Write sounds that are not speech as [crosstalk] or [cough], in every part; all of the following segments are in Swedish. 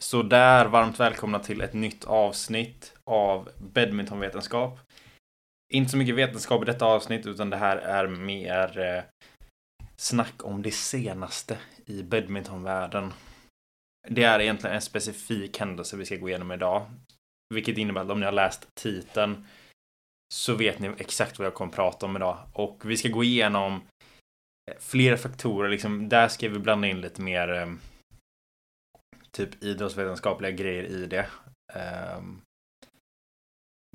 Så där, varmt välkomna till ett nytt avsnitt av badmintonvetenskap. Inte så mycket vetenskap i detta avsnitt, utan det här är mer eh, snack om det senaste i badmintonvärlden. Det är egentligen en specifik händelse vi ska gå igenom idag. Vilket innebär att om ni har läst titeln så vet ni exakt vad jag kommer prata om idag. Och vi ska gå igenom eh, flera faktorer, liksom där ska vi blanda in lite mer eh, typ idrottsvetenskapliga grejer i det. Um,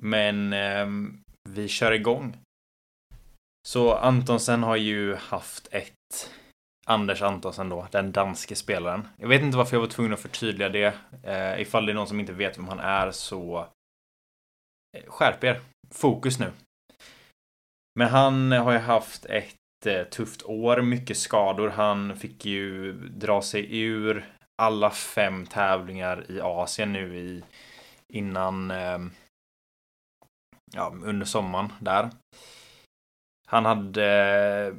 men um, vi kör igång. Så Antonsen har ju haft ett Anders Antonsen då, den danske spelaren. Jag vet inte varför jag var tvungen att förtydliga det. Uh, ifall det är någon som inte vet vem han är så eh, skärp er. Fokus nu. Men han har ju haft ett eh, tufft år, mycket skador. Han fick ju dra sig ur alla fem tävlingar i Asien nu i innan eh, ja, under sommaren där. Han hade eh,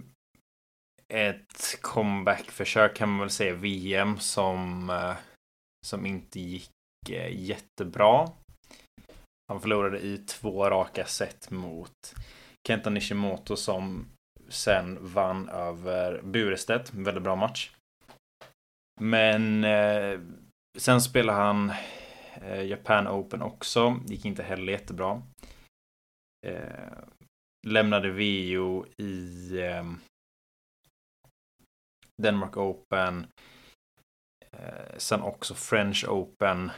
ett comebackförsök kan man väl säga VM som eh, som inte gick eh, jättebra. Han förlorade i två raka set mot Kenta Nishimoto som sen vann över Burestedt. Väldigt bra match. Men eh, sen spelade han eh, Japan Open också. Gick inte heller jättebra. Eh, lämnade VO i eh, Denmark Open. Eh, sen också French Open.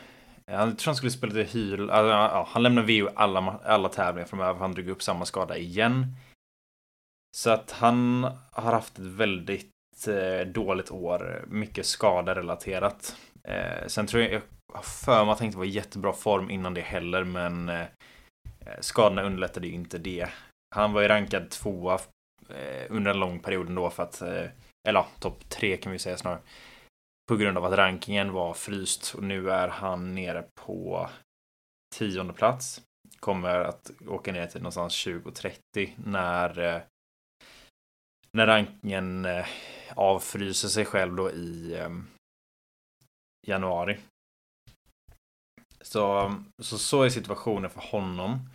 Eh, han tror han skulle spela till Hyl. Alltså, ja, han lämnade VO alla, alla tävlingar framöver. Han drog upp samma skada igen. Så att han har haft ett väldigt Eh, dåligt år. Mycket skaderelaterat. Eh, sen tror jag, jag har för mig att han inte var i jättebra form innan det heller, men eh, eh, skadorna underlättade ju inte det. Han var ju rankad tvåa eh, under en lång period ändå för att, eh, eller ja, topp tre kan vi säga snarare. På grund av att rankingen var fryst och nu är han nere på tionde plats. Kommer att åka ner till någonstans 20-30 när eh, när rankingen eh, avfryser sig själv då i eh, januari. Så, så så är situationen för honom.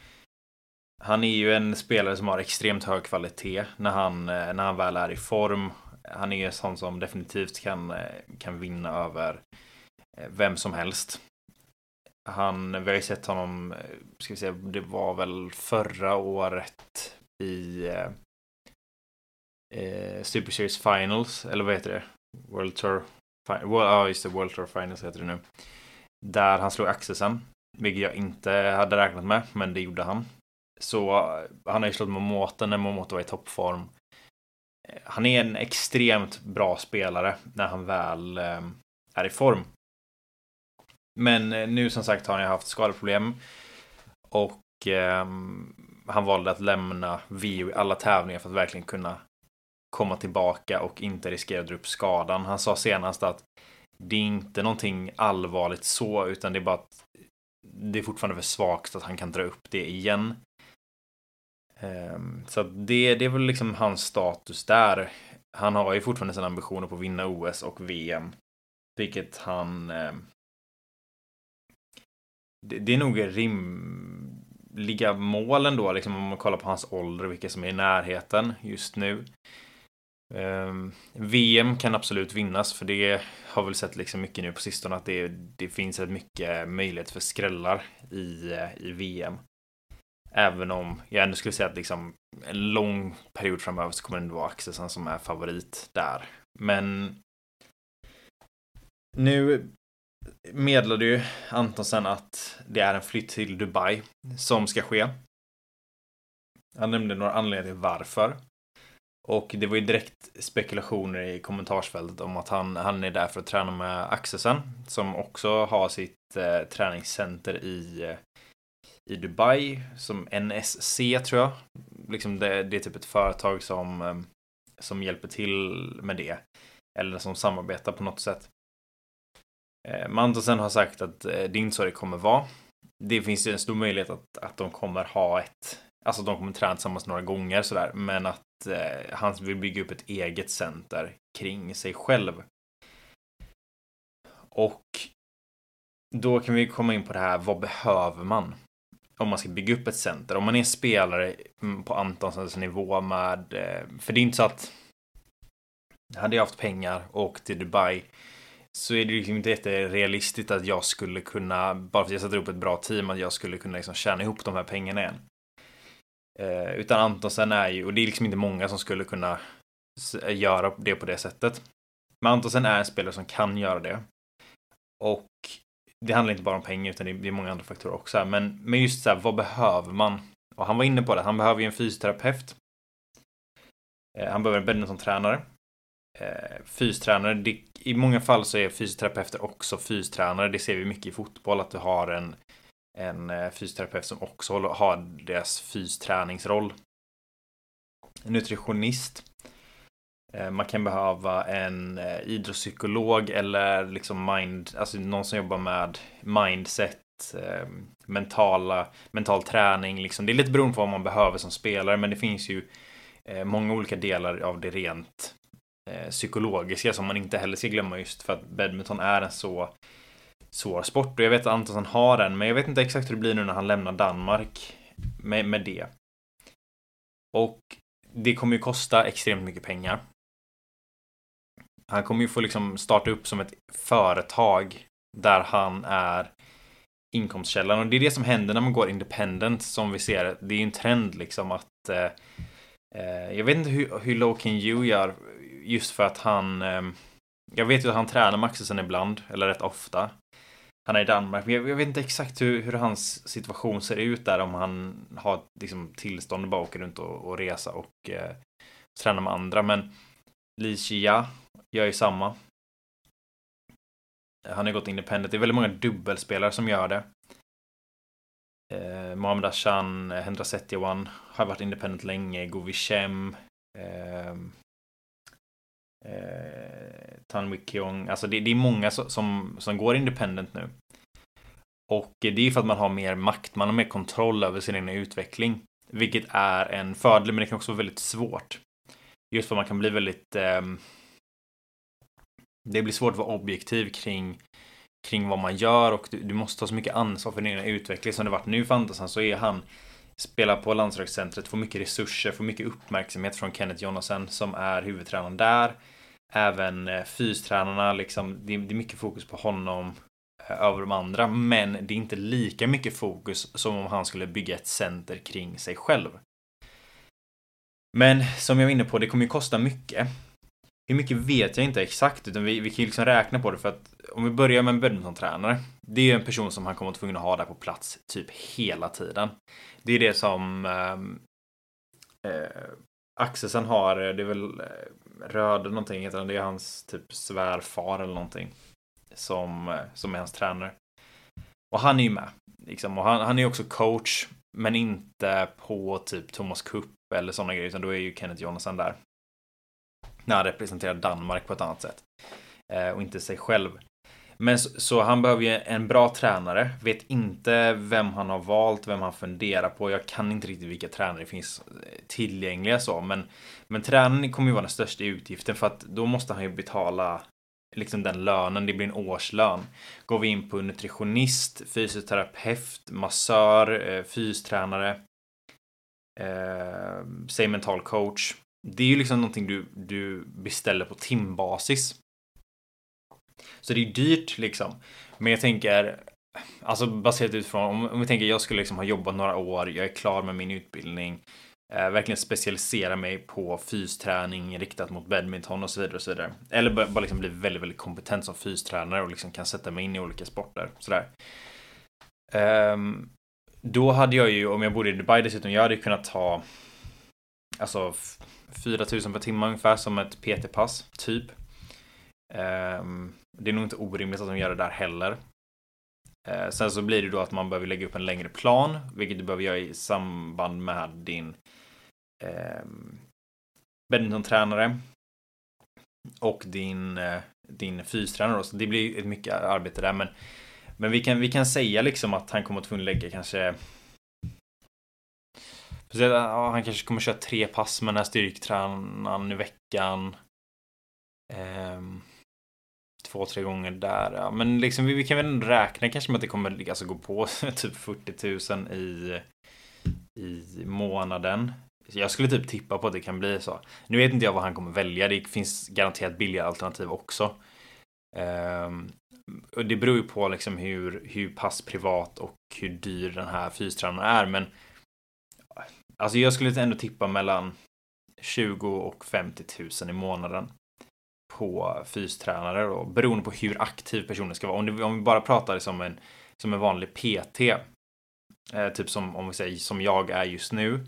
Han är ju en spelare som har extremt hög kvalitet när han, eh, när han väl är i form. Han är ju sån som definitivt kan, eh, kan vinna över eh, vem som helst. Han, vi har ju sett honom, ska vi säga, det var väl förra året i eh, Super Series Finals, eller vad heter det? World Tour... Ja, just det, World Tour Finals heter det nu. Där han slog Axelsen, vilket jag inte hade räknat med, men det gjorde han. Så eh, han har ju slått Momota när Momota var i toppform. Eh, han är en extremt bra spelare när han väl eh, är i form. Men eh, nu som sagt har han ju haft skadeproblem. Och eh, han valde att lämna VO i alla tävlingar för att verkligen kunna komma tillbaka och inte riskera att dra upp skadan. Han sa senast att det är inte någonting allvarligt så, utan det är bara att det är fortfarande för svagt att han kan dra upp det igen. Ehm, så det, det är väl liksom hans status där. Han har ju fortfarande sina ambitioner på att vinna OS och VM. Vilket han... Ehm, det är nog rimliga mål ändå, liksom om man kollar på hans ålder och vilka som är i närheten just nu. Ehm, um, VM kan absolut vinnas för det har väl sett liksom mycket nu på sistone att det, det finns ett mycket möjlighet för skrällar i, eh, i VM. Även om jag ändå skulle säga att liksom en lång period framöver så kommer det ändå vara Axelsson som är favorit där. Men nu meddelade ju Antonsen att det är en flytt till Dubai som ska ske. Han nämnde några anledningar till varför. Och det var ju direkt spekulationer i kommentarsfältet om att han, han är där för att träna med Axelsen som också har sitt eh, träningscenter i, eh, i Dubai som NSC tror jag. Liksom det, det är typ ett företag som, eh, som hjälper till med det. Eller som samarbetar på något sätt. Eh, Mantosen har sagt att eh, det är inte så det kommer vara. Det finns ju en stor möjlighet att, att de kommer ha ett Alltså de kommer träna tillsammans några gånger sådär, men att eh, han vill bygga upp ett eget center kring sig själv. Och då kan vi komma in på det här, vad behöver man? Om man ska bygga upp ett center. Om man är spelare på Antonsens nivå med, eh, för det är inte så att hade jag haft pengar och åkt till Dubai så är det liksom inte jätterealistiskt att jag skulle kunna, bara för att jag sätter upp ett bra team, att jag skulle kunna liksom tjäna ihop de här pengarna igen. Eh, utan Antonsen är ju, och det är liksom inte många som skulle kunna göra det på det sättet. Men Antonsen är en spelare som kan göra det. Och det handlar inte bara om pengar utan det är många andra faktorer också. Men, men just så här, vad behöver man? Och han var inne på det, han behöver ju en fysioterapeut. Eh, han behöver en badmintontränare. Eh, fystränare, det, i många fall så är fysioterapeuter också fystränare. Det ser vi mycket i fotboll, att du har en, en eh, fysioterapeut som också har deras fysträningsroll. Nutritionist. Eh, man kan behöva en eh, idrottspsykolog eller liksom mind, alltså någon som jobbar med mindset, mentala, mental träning. Liksom. Det är lite beroende på vad man behöver som spelare, men det finns ju många olika delar av det rent psykologiska som man inte heller ska glömma just för att badminton är en så svår sport. Och jag vet att Antonsson har en, men jag vet inte exakt hur det blir nu när han lämnar Danmark med, med det. Och det kommer ju kosta extremt mycket pengar. Han kommer ju få liksom starta upp som ett företag där han är inkomstkällan och det är det som händer när man går independent som vi ser. Det är ju en trend liksom att eh, eh jag vet inte hur, hur Low Yu gör just för att han eh, jag vet ju att han tränar med ibland, eller rätt ofta. Han är i Danmark, men jag, jag vet inte exakt hur, hur, hans situation ser ut där, om han har liksom, tillstånd att bara åka runt och, och resa och eh, träna med andra. Men Li Xia gör ju samma. Han har gått independent. Det är väldigt många dubbelspelare som gör det. Eh, Mohamed Ashan, Hendra Setiawan har varit independent länge. Govishem. Eh, eh, Tan Wikiong. Alltså det, det, är många som, som går independent nu. Och det är för att man har mer makt, man har mer kontroll över sin egen utveckling. Vilket är en fördel, men det kan också vara väldigt svårt. Just för att man kan bli väldigt... Eh, det blir svårt att vara objektiv kring, kring vad man gör och du, du måste ta så mycket ansvar för din egen utveckling som det varit nu för Antonsson så är han spelar på landslagscentret, får mycket resurser, får mycket uppmärksamhet från Kenneth Jonasson som är huvudtränaren där. Även eh, fystränarna, liksom, det är, mycket fokus på honom eh, över de andra, men det är inte lika mycket fokus som om han skulle bygga ett center kring sig själv. Men som jag var inne på, det kommer ju kosta mycket. Hur mycket vet jag inte exakt, utan vi, vi kan ju liksom räkna på det för att om vi börjar med en badmintontränare. Det är ju en person som han kommer att tvungen att ha där på plats typ hela tiden. Det är det som ehm, eh, Axelsen har, det är väl eh, Röd någonting heter han, det är hans typ svärfar eller någonting. Som, eh, som är hans tränare. Och han är ju med. Liksom, och han, han är också coach, men inte på typ Thomas Cup eller sådana grejer, utan då är ju Kenneth Jonasson där. När han representerar Danmark på ett annat sätt. Eh, och inte sig själv. Men så, så, han behöver ju en bra tränare. Vet inte vem han har valt, vem han funderar på. Jag kan inte riktigt vilka tränare det finns eh, tillgängliga så. Men, men tränaren kommer ju vara den största utgiften för att då måste han ju betala liksom den lönen. Det blir en årslön. Går vi in på nutritionist, fysioterapeut, massör, eh, fystränare. Eh, säg mental coach. Det är ju liksom någonting du, du beställer på timbasis. Så det är dyrt liksom. Men jag tänker, alltså baserat utifrån, om, vi tänker jag skulle liksom ha jobbat några år, jag är klar med min utbildning, eh, verkligen specialisera mig på fysträning riktat mot badminton och så vidare och så vidare. Eller bara liksom bli väldigt, väldigt kompetent som fystränare och liksom kan sätta mig in i olika sporter. Sådär. Um, då hade jag ju, om jag bodde i Dubai dessutom, jag hade kunnat ta alltså 4000 per timme ungefär som ett PT-pass, typ. Um, det är nog inte orimligt att de gör det där heller. Eh, sen så blir det då att man behöver lägga upp en längre plan, vilket du behöver göra i samband med din eh, badmintontränare och din, eh, din fystränare. Då. Så det blir ett mycket arbete där. Men, men vi, kan, vi kan säga liksom att han kommer att tvungen lägga kanske han kanske kommer köra tre pass med den här styrketränaren i veckan. Um, två, tre gånger där. Ja, men liksom vi, vi kan väl räkna kanske med att det kommer alltså, gå på [laughs] typ 40 000 i, i månaden. Jag skulle typ tippa på att det kan bli så. Nu vet inte jag vad han kommer välja. Det finns garanterat billigare alternativ också. Um, och det beror ju på liksom hur, hur pass privat och hur dyr den här fystränaren är. Men alltså jag skulle ändå tippa mellan 20 och 50 000 i månaden på fystränare då, beroende på hur aktiv personen ska vara. Om, det, om vi bara pratar som en, som en vanlig PT, eh, typ som om vi säger som jag är just nu,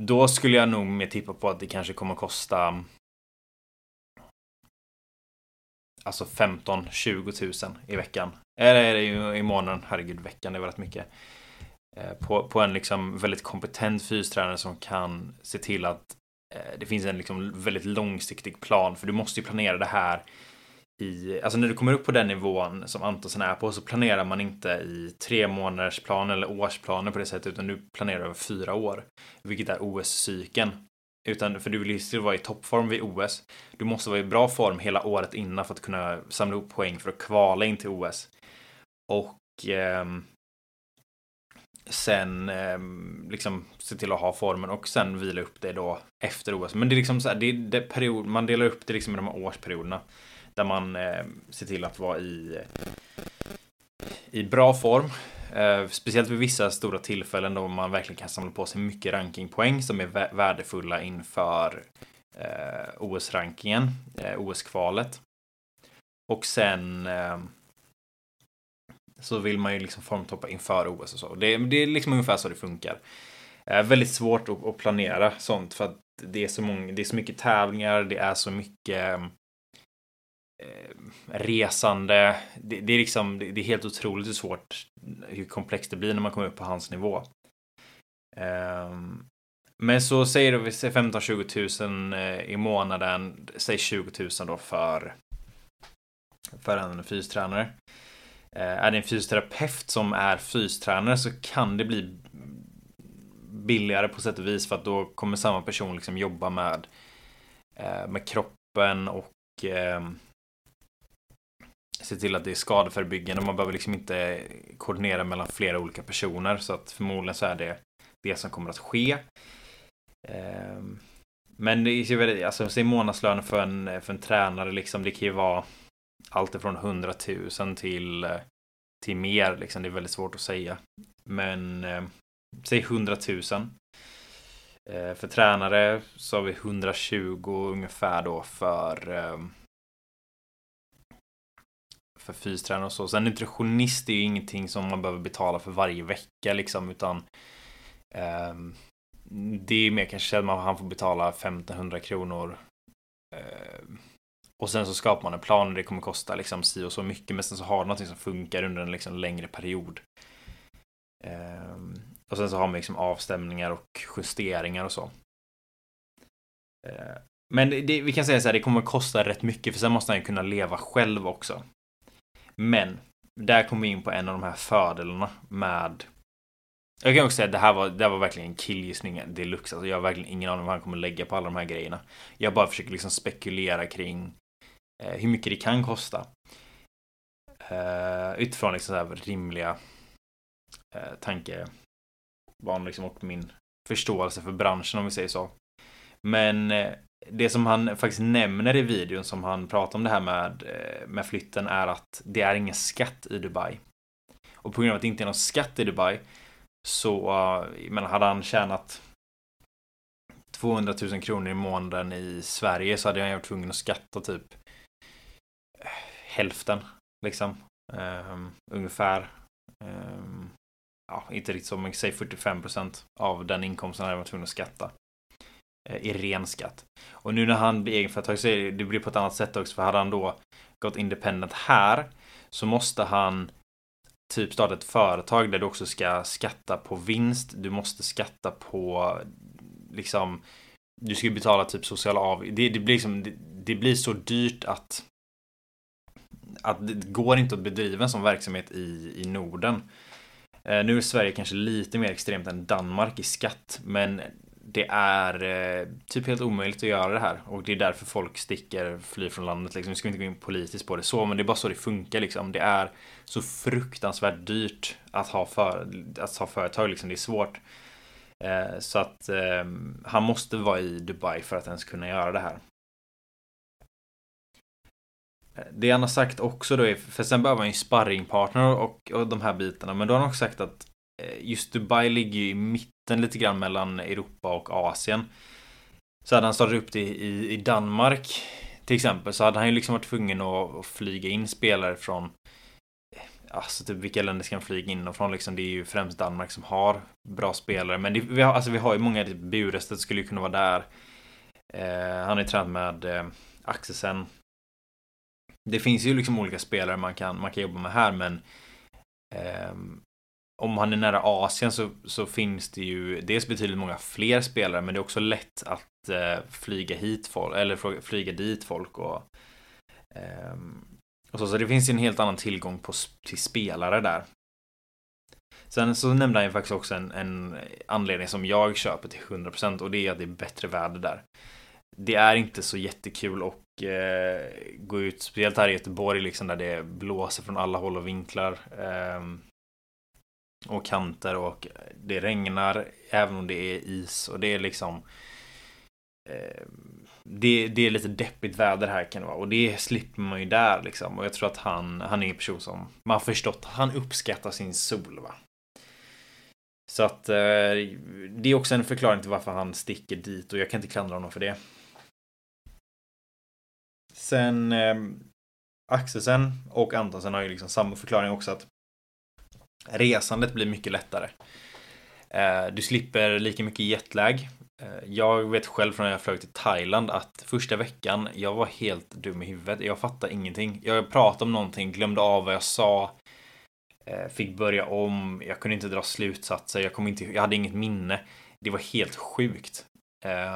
då skulle jag nog mer tippa på att det kanske kommer kosta alltså 15-20 000 i veckan. Eller i månaden, herregud veckan, det är väldigt mycket. Eh, på, på en liksom väldigt kompetent fystränare som kan se till att Eh, det finns en liksom väldigt långsiktig plan. För du måste ju planera det här i, alltså när du kommer upp på den nivån som Antonsen är på så planerar man inte i tre månaders plan eller årsplaner på det sättet utan du planerar över fyra år. Vilket är OS-cykeln. Utan för du vill ju vara i toppform vid OS. Du måste vara i bra form hela året innan för att kunna samla ihop poäng för att kvala in till OS. Och eh, sen eh, liksom se till att ha formen och sen vila upp det då efter OS. Men det är liksom så här, det det period, man delar upp det liksom i de här årsperioderna. Där man eh, ser till att vara i, i bra form. Eh, speciellt vid vissa stora tillfällen då man verkligen kan samla på sig mycket rankingpoäng som är värdefulla inför eh, OS-rankingen, eh, OS-kvalet. Och sen eh, så vill man ju liksom formtoppa inför OS och så. Det, det är liksom ungefär så det funkar. Eh, väldigt svårt att, att, planera sånt för att det är så många, det är så mycket tävlingar, det är så mycket eh, resande. Det, det, är liksom, det, det, är helt otroligt hur svårt, hur komplext det blir när man kommer upp på hans nivå. Eh, men så säger vi 15-20 000 eh, i månaden, säg 20 000 då för, för en fystränare. Eh, är det en fysioterapeut som är fystränare så kan det bli billigare på sätt och vis för att då kommer samma person liksom jobba med, eh, med kroppen och eh, se till att det är skadeförebyggande. Man behöver liksom inte koordinera mellan flera olika personer så att förmodligen så är det det som kommer att ske. Ehm, men det är ju väldigt, alltså säg månadslönen för en, för en tränare liksom, det kan ju vara allt ifrån 100 000 till, eh, till mer. Liksom. Det är väldigt svårt att säga. Men eh, säg 100 000. Eh, för tränare så har vi 120 ungefär då för eh, för fystränare och så. Sen nutritionist är ju ingenting som man behöver betala för varje vecka liksom utan eh, det är mer kanske att man, han får betala 1500 kronor eh, och sen så skapar man en plan och det kommer kosta liksom si och så mycket men sen så har du någonting som funkar under en liksom längre period. Ehm, och sen så har man liksom avstämningar och justeringar och så. Ehm, men det, det, vi kan säga så här, det kommer kosta rätt mycket för sen måste han ju kunna leva själv också. Men där kommer vi in på en av de här fördelarna med jag kan också säga att det här var, det här var verkligen en killgissning deluxe. Alltså jag har verkligen ingen aning om vad han kommer lägga på alla de här grejerna. Jag bara försöker liksom spekulera kring Eh, hur mycket det kan kosta. Eh, utifrån liksom så rimliga eh, tankebanor liksom och min förståelse för branschen om vi säger så. Men eh, det som han faktiskt nämner i videon som han pratar om det här med, med flytten är att det är ingen skatt i Dubai. Och på grund av att det inte är någon skatt i Dubai så men hade han tjänat 200 000 kronor i månaden i Sverige så hade han varit tvungen att skatta typ hälften. Liksom. Um, ungefär. Um, ja, inte riktigt så, men säg 45 procent av den inkomsten hade man tvungen att skatta. Uh, I ren skatt. Och nu när han blir egenföretagare så det, det blir på ett annat sätt också. För hade han då gått independent här så måste han typ starta ett företag där du också ska skatta på vinst. Du måste skatta på liksom du ska betala typ sociala av... Det, det blir liksom, det, det, blir så dyrt att att det går inte att bedriva en sån verksamhet i, i Norden. Eh, nu är Sverige kanske lite mer extremt än Danmark i skatt, men det är eh, typ helt omöjligt att göra det här och det är därför folk sticker, flyr från landet liksom. Vi ska vi inte gå in politiskt på det så, men det är bara så det funkar liksom. Det är så fruktansvärt dyrt att ha, för, att ha företag liksom. Det är svårt. Eh, så att eh, han måste vara i Dubai för att ens kunna göra det här. Det han har sagt också då är, för sen behöver han ju sparringpartner och, och de här bitarna, men då har han också sagt att eh, just Dubai ligger ju i mitten lite grann mellan Europa och Asien. Så hade han startat upp det i, i Danmark till exempel så hade han ju liksom varit tvungen att, att flyga in spelare från eh, Alltså typ vilka länder ska han flyga in och från liksom? Det är ju främst Danmark som har bra spelare. Men det, vi, har, alltså, vi har ju många, typ Burestedt skulle ju kunna vara där. Eh, han har ju tränat med eh, Axelsen. Det finns ju liksom olika spelare man kan, man kan jobba med här men eh, om han är nära Asien så, så finns det ju dels betydligt många fler spelare men det är också lätt att eh, flyga hit folk eller flyga dit folk och eh, och så, så det finns ju en helt annan tillgång på, till spelare där. Sen så nämnde han ju faktiskt också en, en anledning som jag köper till 100% och det är att det är bättre väder där. Det är inte så jättekul att eh, gå ut, speciellt här i Göteborg liksom där det blåser från alla håll och vinklar. Eh, och kanter och det regnar även om det är is och det är liksom eh, det, det är lite deppigt väder här kan det vara och det slipper man ju där liksom och jag tror att han, han är en person som man har förstått, han uppskattar sin sol va. Så att eh, det är också en förklaring till varför han sticker dit och jag kan inte klandra honom för det. Sen eh, Axelsen och Antonsen har ju liksom samma förklaring också att resandet blir mycket lättare. Eh, du slipper lika mycket jetlag. Eh, jag vet själv från när jag flög till Thailand att första veckan, jag var helt dum i huvudet. Jag fattade ingenting. Jag pratade om någonting, glömde av vad jag sa. Eh, fick börja om, jag kunde inte dra slutsatser, jag, kom inte, jag hade inget minne. Det var helt sjukt.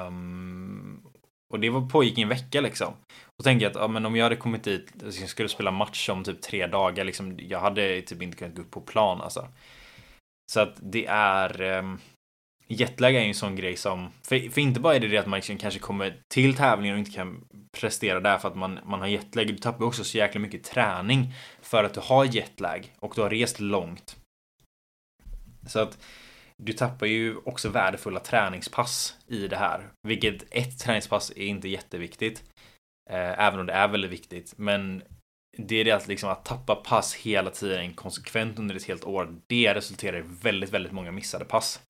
Um, och det var, pågick i en vecka liksom. Då tänker jag att ja, men om jag hade kommit dit, alltså, jag skulle spela match om typ tre dagar, liksom, jag hade typ inte kunnat gå upp på plan alltså. Så att det är um, Jetlag är ju en sån grej som, för, för inte bara är det det att man liksom kanske kommer till tävlingen och inte kan prestera där för att man, man har jetlag, du tappar också så jäkla mycket träning för att du har jetlag och du har rest långt. Så att du tappar ju också värdefulla träningspass i det här, vilket ett träningspass är inte jätteviktigt. Eh, även om det är väldigt viktigt, men det är det att liksom att tappa pass hela tiden konsekvent under ett helt år. Det resulterar i väldigt, väldigt många missade pass.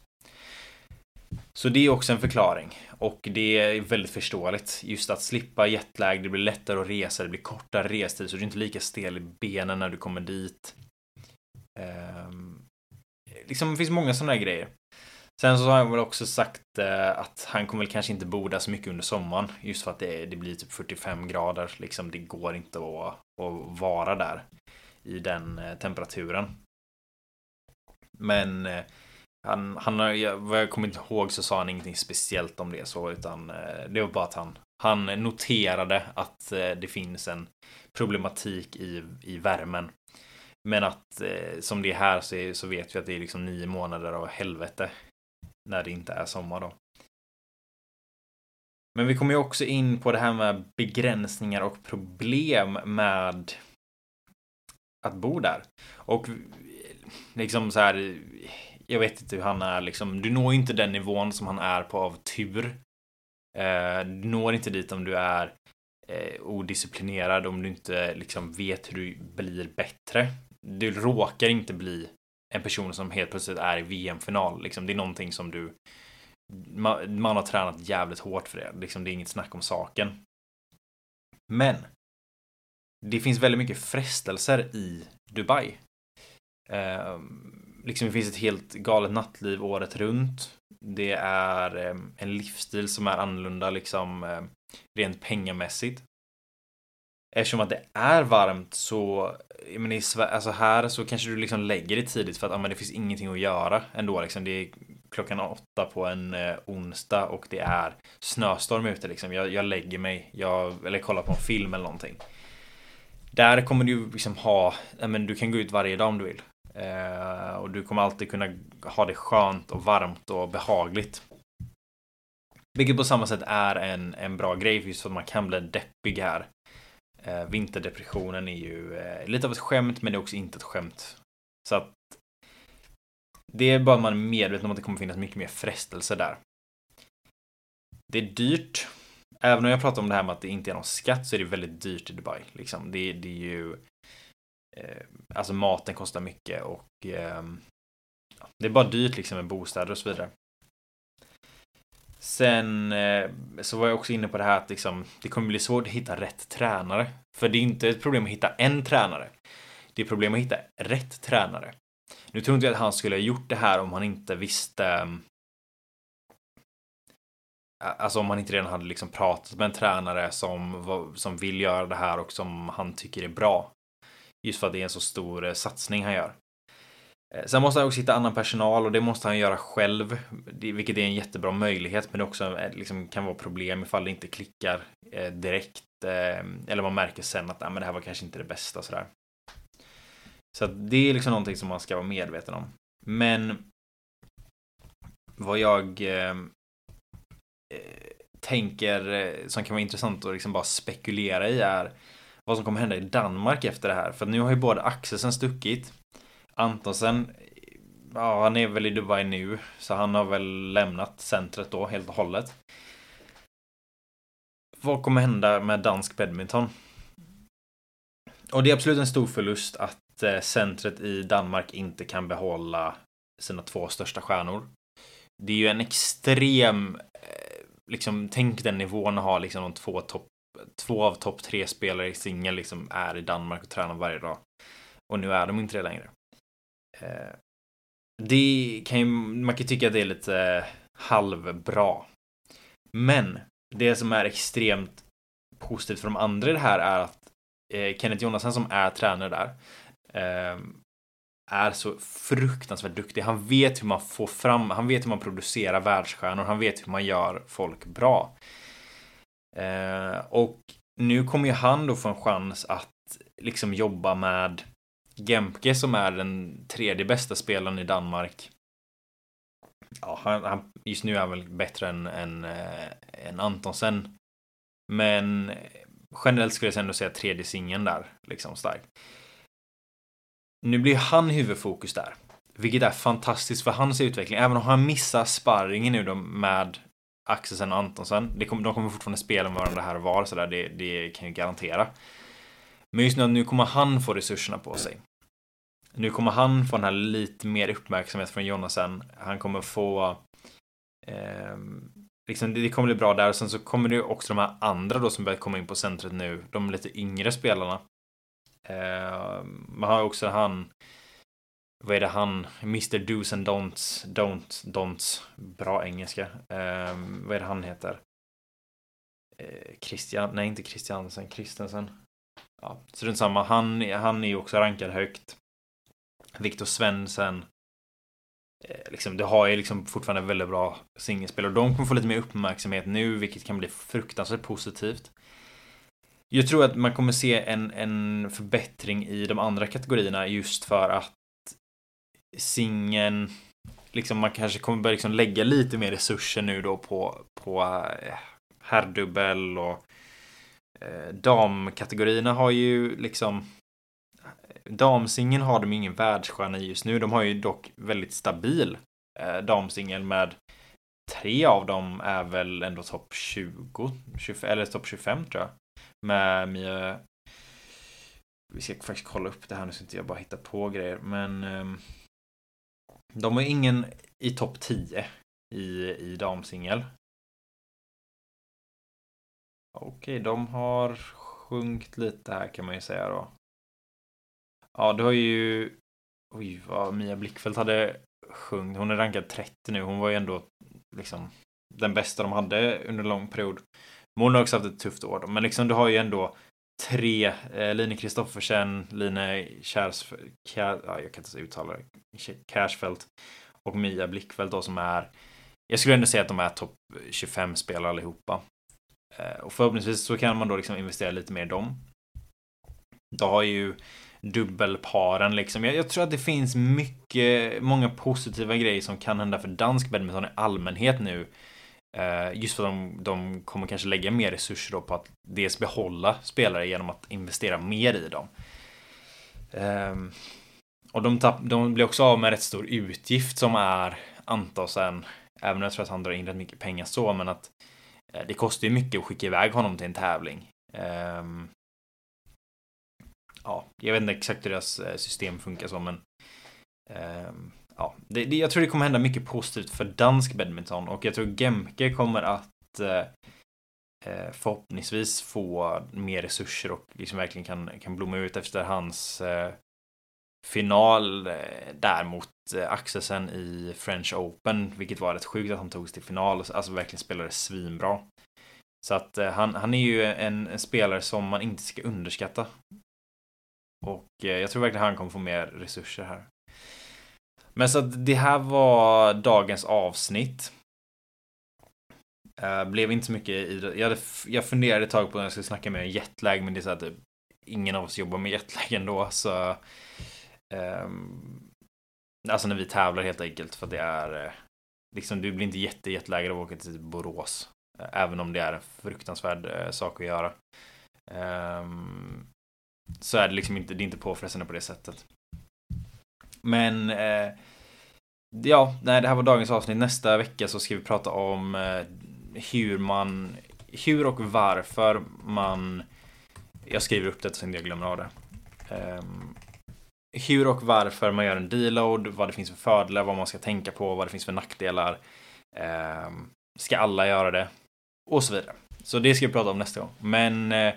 Så det är också en förklaring och det är väldigt förståeligt. Just att slippa jetlag, det blir lättare att resa, det blir kortare restid så du är inte lika stel i benen när du kommer dit. Um, liksom det finns många sådana här grejer. Sen så har han väl också sagt eh, att han kommer väl kanske inte bo där så mycket under sommaren. Just för att det, det blir typ 45 grader. Liksom det går inte att, att vara där i den eh, temperaturen. Men eh, han, han har, vad jag kommer inte ihåg så sa han ingenting speciellt om det så, utan det var bara att han, han noterade att det finns en problematik i, i värmen. Men att som det är här så, är, så vet vi att det är liksom nio månader av helvete när det inte är sommar då. Men vi kommer ju också in på det här med begränsningar och problem med att bo där. Och liksom så här jag vet inte hur han är liksom. Du når inte den nivån som han är på av tur. Eh, du når inte dit om du är eh, odisciplinerad, om du inte liksom vet hur du blir bättre. Du råkar inte bli en person som helt plötsligt är i VM-final. Liksom, det är någonting som du man, man, har tränat jävligt hårt för det. Liksom, det är inget snack om saken. Men det finns väldigt mycket frestelser i Dubai. Eh, liksom det finns ett helt galet nattliv året runt. Det är eh, en livsstil som är annorlunda liksom eh, rent pengamässigt. Eftersom att det är varmt så, men i Sverige, alltså här så kanske du liksom lägger det tidigt för att ja, men det finns ingenting att göra ändå liksom. Det är klockan åtta på en eh, onsdag och det är snöstorm ute liksom. Jag, jag lägger mig, jag, eller kollar på en film eller någonting. Där kommer du liksom ha, ja, men du kan gå ut varje dag om du vill. Eh, och du kommer alltid kunna ha det skönt och varmt och behagligt. Vilket på samma sätt är en, en bra grej just för att man kan bli deppig här. Eh, vinterdepressionen är ju eh, lite av ett skämt men det är också inte ett skämt. Så att det är bara att man är medveten om att det kommer finnas mycket mer frestelse där. Det är dyrt. Även om jag pratar om det här med att det inte är någon skatt så är det väldigt dyrt i Dubai. Liksom. Det, det är ju... Eh, alltså maten kostar mycket och eh, det är bara dyrt liksom med bostäder och så vidare. Sen eh, så var jag också inne på det här att liksom, det kommer bli svårt att hitta rätt tränare. För det är inte ett problem att hitta en tränare. Det är problem att hitta rätt tränare. Nu tror inte jag att han skulle ha gjort det här om han inte visste ehm, Alltså om han inte redan hade liksom pratat med en tränare som, som vill göra det här och som han tycker är bra. Just för att det är en så stor eh, satsning han gör. Eh, sen måste han också hitta annan personal och det måste han göra själv. Vilket är en jättebra möjlighet men det också eh, liksom, kan vara problem ifall det inte klickar eh, direkt. Eller man märker sen att ah, men det här var kanske inte det bästa sådär. Så att det är liksom någonting som man ska vara medveten om. Men vad jag eh, tänker som kan vara intressant att liksom bara spekulera i är vad som kommer hända i Danmark efter det här. För nu har ju både Axelsen stuckit. Antonsen, ja han är väl i Dubai nu. Så han har väl lämnat centret då helt och hållet. Vad kommer hända med dansk badminton? Och det är absolut en stor förlust att eh, centret i Danmark inte kan behålla sina två största stjärnor. Det är ju en extrem, eh, liksom tänk den nivån att ha liksom de två topp, två av topp tre spelare i singel liksom är i Danmark och tränar varje dag. Och nu är de inte det längre. Eh, det kan ju, man kan tycka att det är lite eh, halvbra. Men det som är extremt positivt för de andra i det här är att eh, Kenneth Jonasson som är tränare där eh, är så fruktansvärt duktig. Han vet hur man får fram, han vet hur man producerar världsstjärnor, han vet hur man gör folk bra. Eh, och nu kommer ju han då få en chans att liksom jobba med Gemke som är den tredje bästa spelaren i Danmark. Ja, han, han just nu är han väl bättre än, än, äh, än Antonsen. Men generellt skulle jag ändå säga tredje singeln där, liksom stark. Nu blir han huvudfokus där. Vilket är fantastiskt för hans utveckling. Även om han missar sparringen nu då med Axelsen och Antonsen. Det kommer, de kommer fortfarande spela med varandra här och var, så där, det, det kan jag garantera. Men just nu, nu kommer han få resurserna på sig. Nu kommer han få den här lite mer uppmärksamhet från Jonasen. Han kommer få eh, liksom, det kommer bli bra där. Och sen så kommer det också de här andra då som börjar komma in på centret nu. De lite yngre spelarna. Eh, man har också han vad är det han, Mr Do's and Don'ts, Don't, Don'ts, bra engelska. Eh, vad är det han heter? Eh, Christian, nej inte Christiansen, Christensen. Ja, så det är samma. Han, han är ju också rankad högt. Viktor Svensson. Eh, liksom, det har ju liksom fortfarande väldigt bra singelspel och de kommer få lite mer uppmärksamhet nu, vilket kan bli fruktansvärt positivt. Jag tror att man kommer se en, en förbättring i de andra kategorierna just för att singeln liksom man kanske kommer börja liksom lägga lite mer resurser nu då på, på eh, herrdubbel och eh, damkategorierna har ju liksom damsingeln har de ingen världsstjärna i just nu. De har ju dock väldigt stabil eh, damsingel med tre av dem är väl ändå topp 20, 25, eller topp 25 tror jag. Med Mia vi ska faktiskt kolla upp det här nu så inte jag bara hittar på grejer. Men eh, de har ingen i topp 10 i, i damsingel. Okej, de har sjunkit lite här kan man ju säga då. Ja, du har ju... Oj, vad Mia Blickfeldt hade sjungit. Hon är rankad 30 nu. Hon var ju ändå liksom den bästa de hade under en lång period. Men hon har också haft ett tufft år. Men liksom du har ju ändå tre, eh, Line Kristoffersen, Line Kärs, Kär, ja, jag kan inte uttala det, Cashfelt och Mia Blickfeldt då som är, jag skulle ändå säga att de är topp 25 spelare allihopa. Eh, och förhoppningsvis så kan man då liksom investera lite mer i dem. Då har ju dubbelparen liksom. Jag, jag, tror att det finns mycket, många positiva grejer som kan hända för dansk badminton i allmänhet nu. Uh, just för att de, de kommer kanske lägga mer resurser då på att dels behålla spelare genom att investera mer i dem. Um, och de, tapp, de blir också av med rätt stor utgift som är Antonsen. Även om jag tror att han drar in rätt mycket pengar så, men att eh, det kostar ju mycket att skicka iväg honom till en tävling. Um, ja, jag vet inte exakt hur deras eh, system funkar så, men ehm, ja, det, det, jag tror det kommer hända mycket positivt för dansk badminton och jag tror Gemke kommer att eh, eh, förhoppningsvis få mer resurser och liksom verkligen kan, kan blomma ut efter hans eh, final eh, där mot eh, Axelsen i French Open, vilket var rätt sjukt att han togs till final, alltså verkligen spelade svinbra. Så att eh, han, han är ju en, en, spelare som man inte ska underskatta. Och eh, jag tror verkligen han kommer få mer resurser här. Men så att det här var dagens avsnitt. Uh, blev inte så mycket i. Jag, hade, jag funderade ett tag på när jag skulle snacka med en jetlag, men det är så att typ, ingen av oss jobbar med jetlag ändå, så... Um, alltså när vi tävlar helt enkelt, för det är... Eh, liksom, du blir inte jätte jetlaggad av att åka till Borås. Även om det är en fruktansvärd sak att göra. Um, så är det liksom inte, det är inte påfrestande på det sättet. Men eh, ja, nej, det här var dagens avsnitt. Nästa vecka så ska vi prata om eh, hur man, hur och varför man, jag skriver upp det så inte jag glömmer av det. Eh, hur och varför man gör en deload, vad det finns för fördelar, vad man ska tänka på, vad det finns för nackdelar. Eh, ska alla göra det? Och så vidare. Så det ska vi prata om nästa gång. Men eh,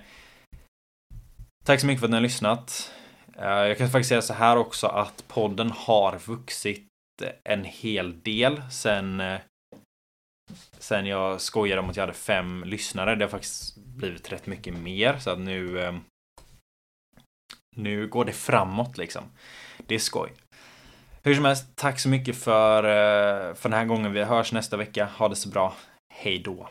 Tack så mycket för att ni har lyssnat. Eh, jag kan faktiskt säga så här också att podden har vuxit eh, en hel del sen eh, sen jag skojade om att jag hade fem lyssnare. Det har faktiskt blivit rätt mycket mer så att nu nu går det framåt liksom. Det är skoj. Hur som helst, tack så mycket för, för den här gången. Vi hörs nästa vecka. Ha det så bra. Hej då.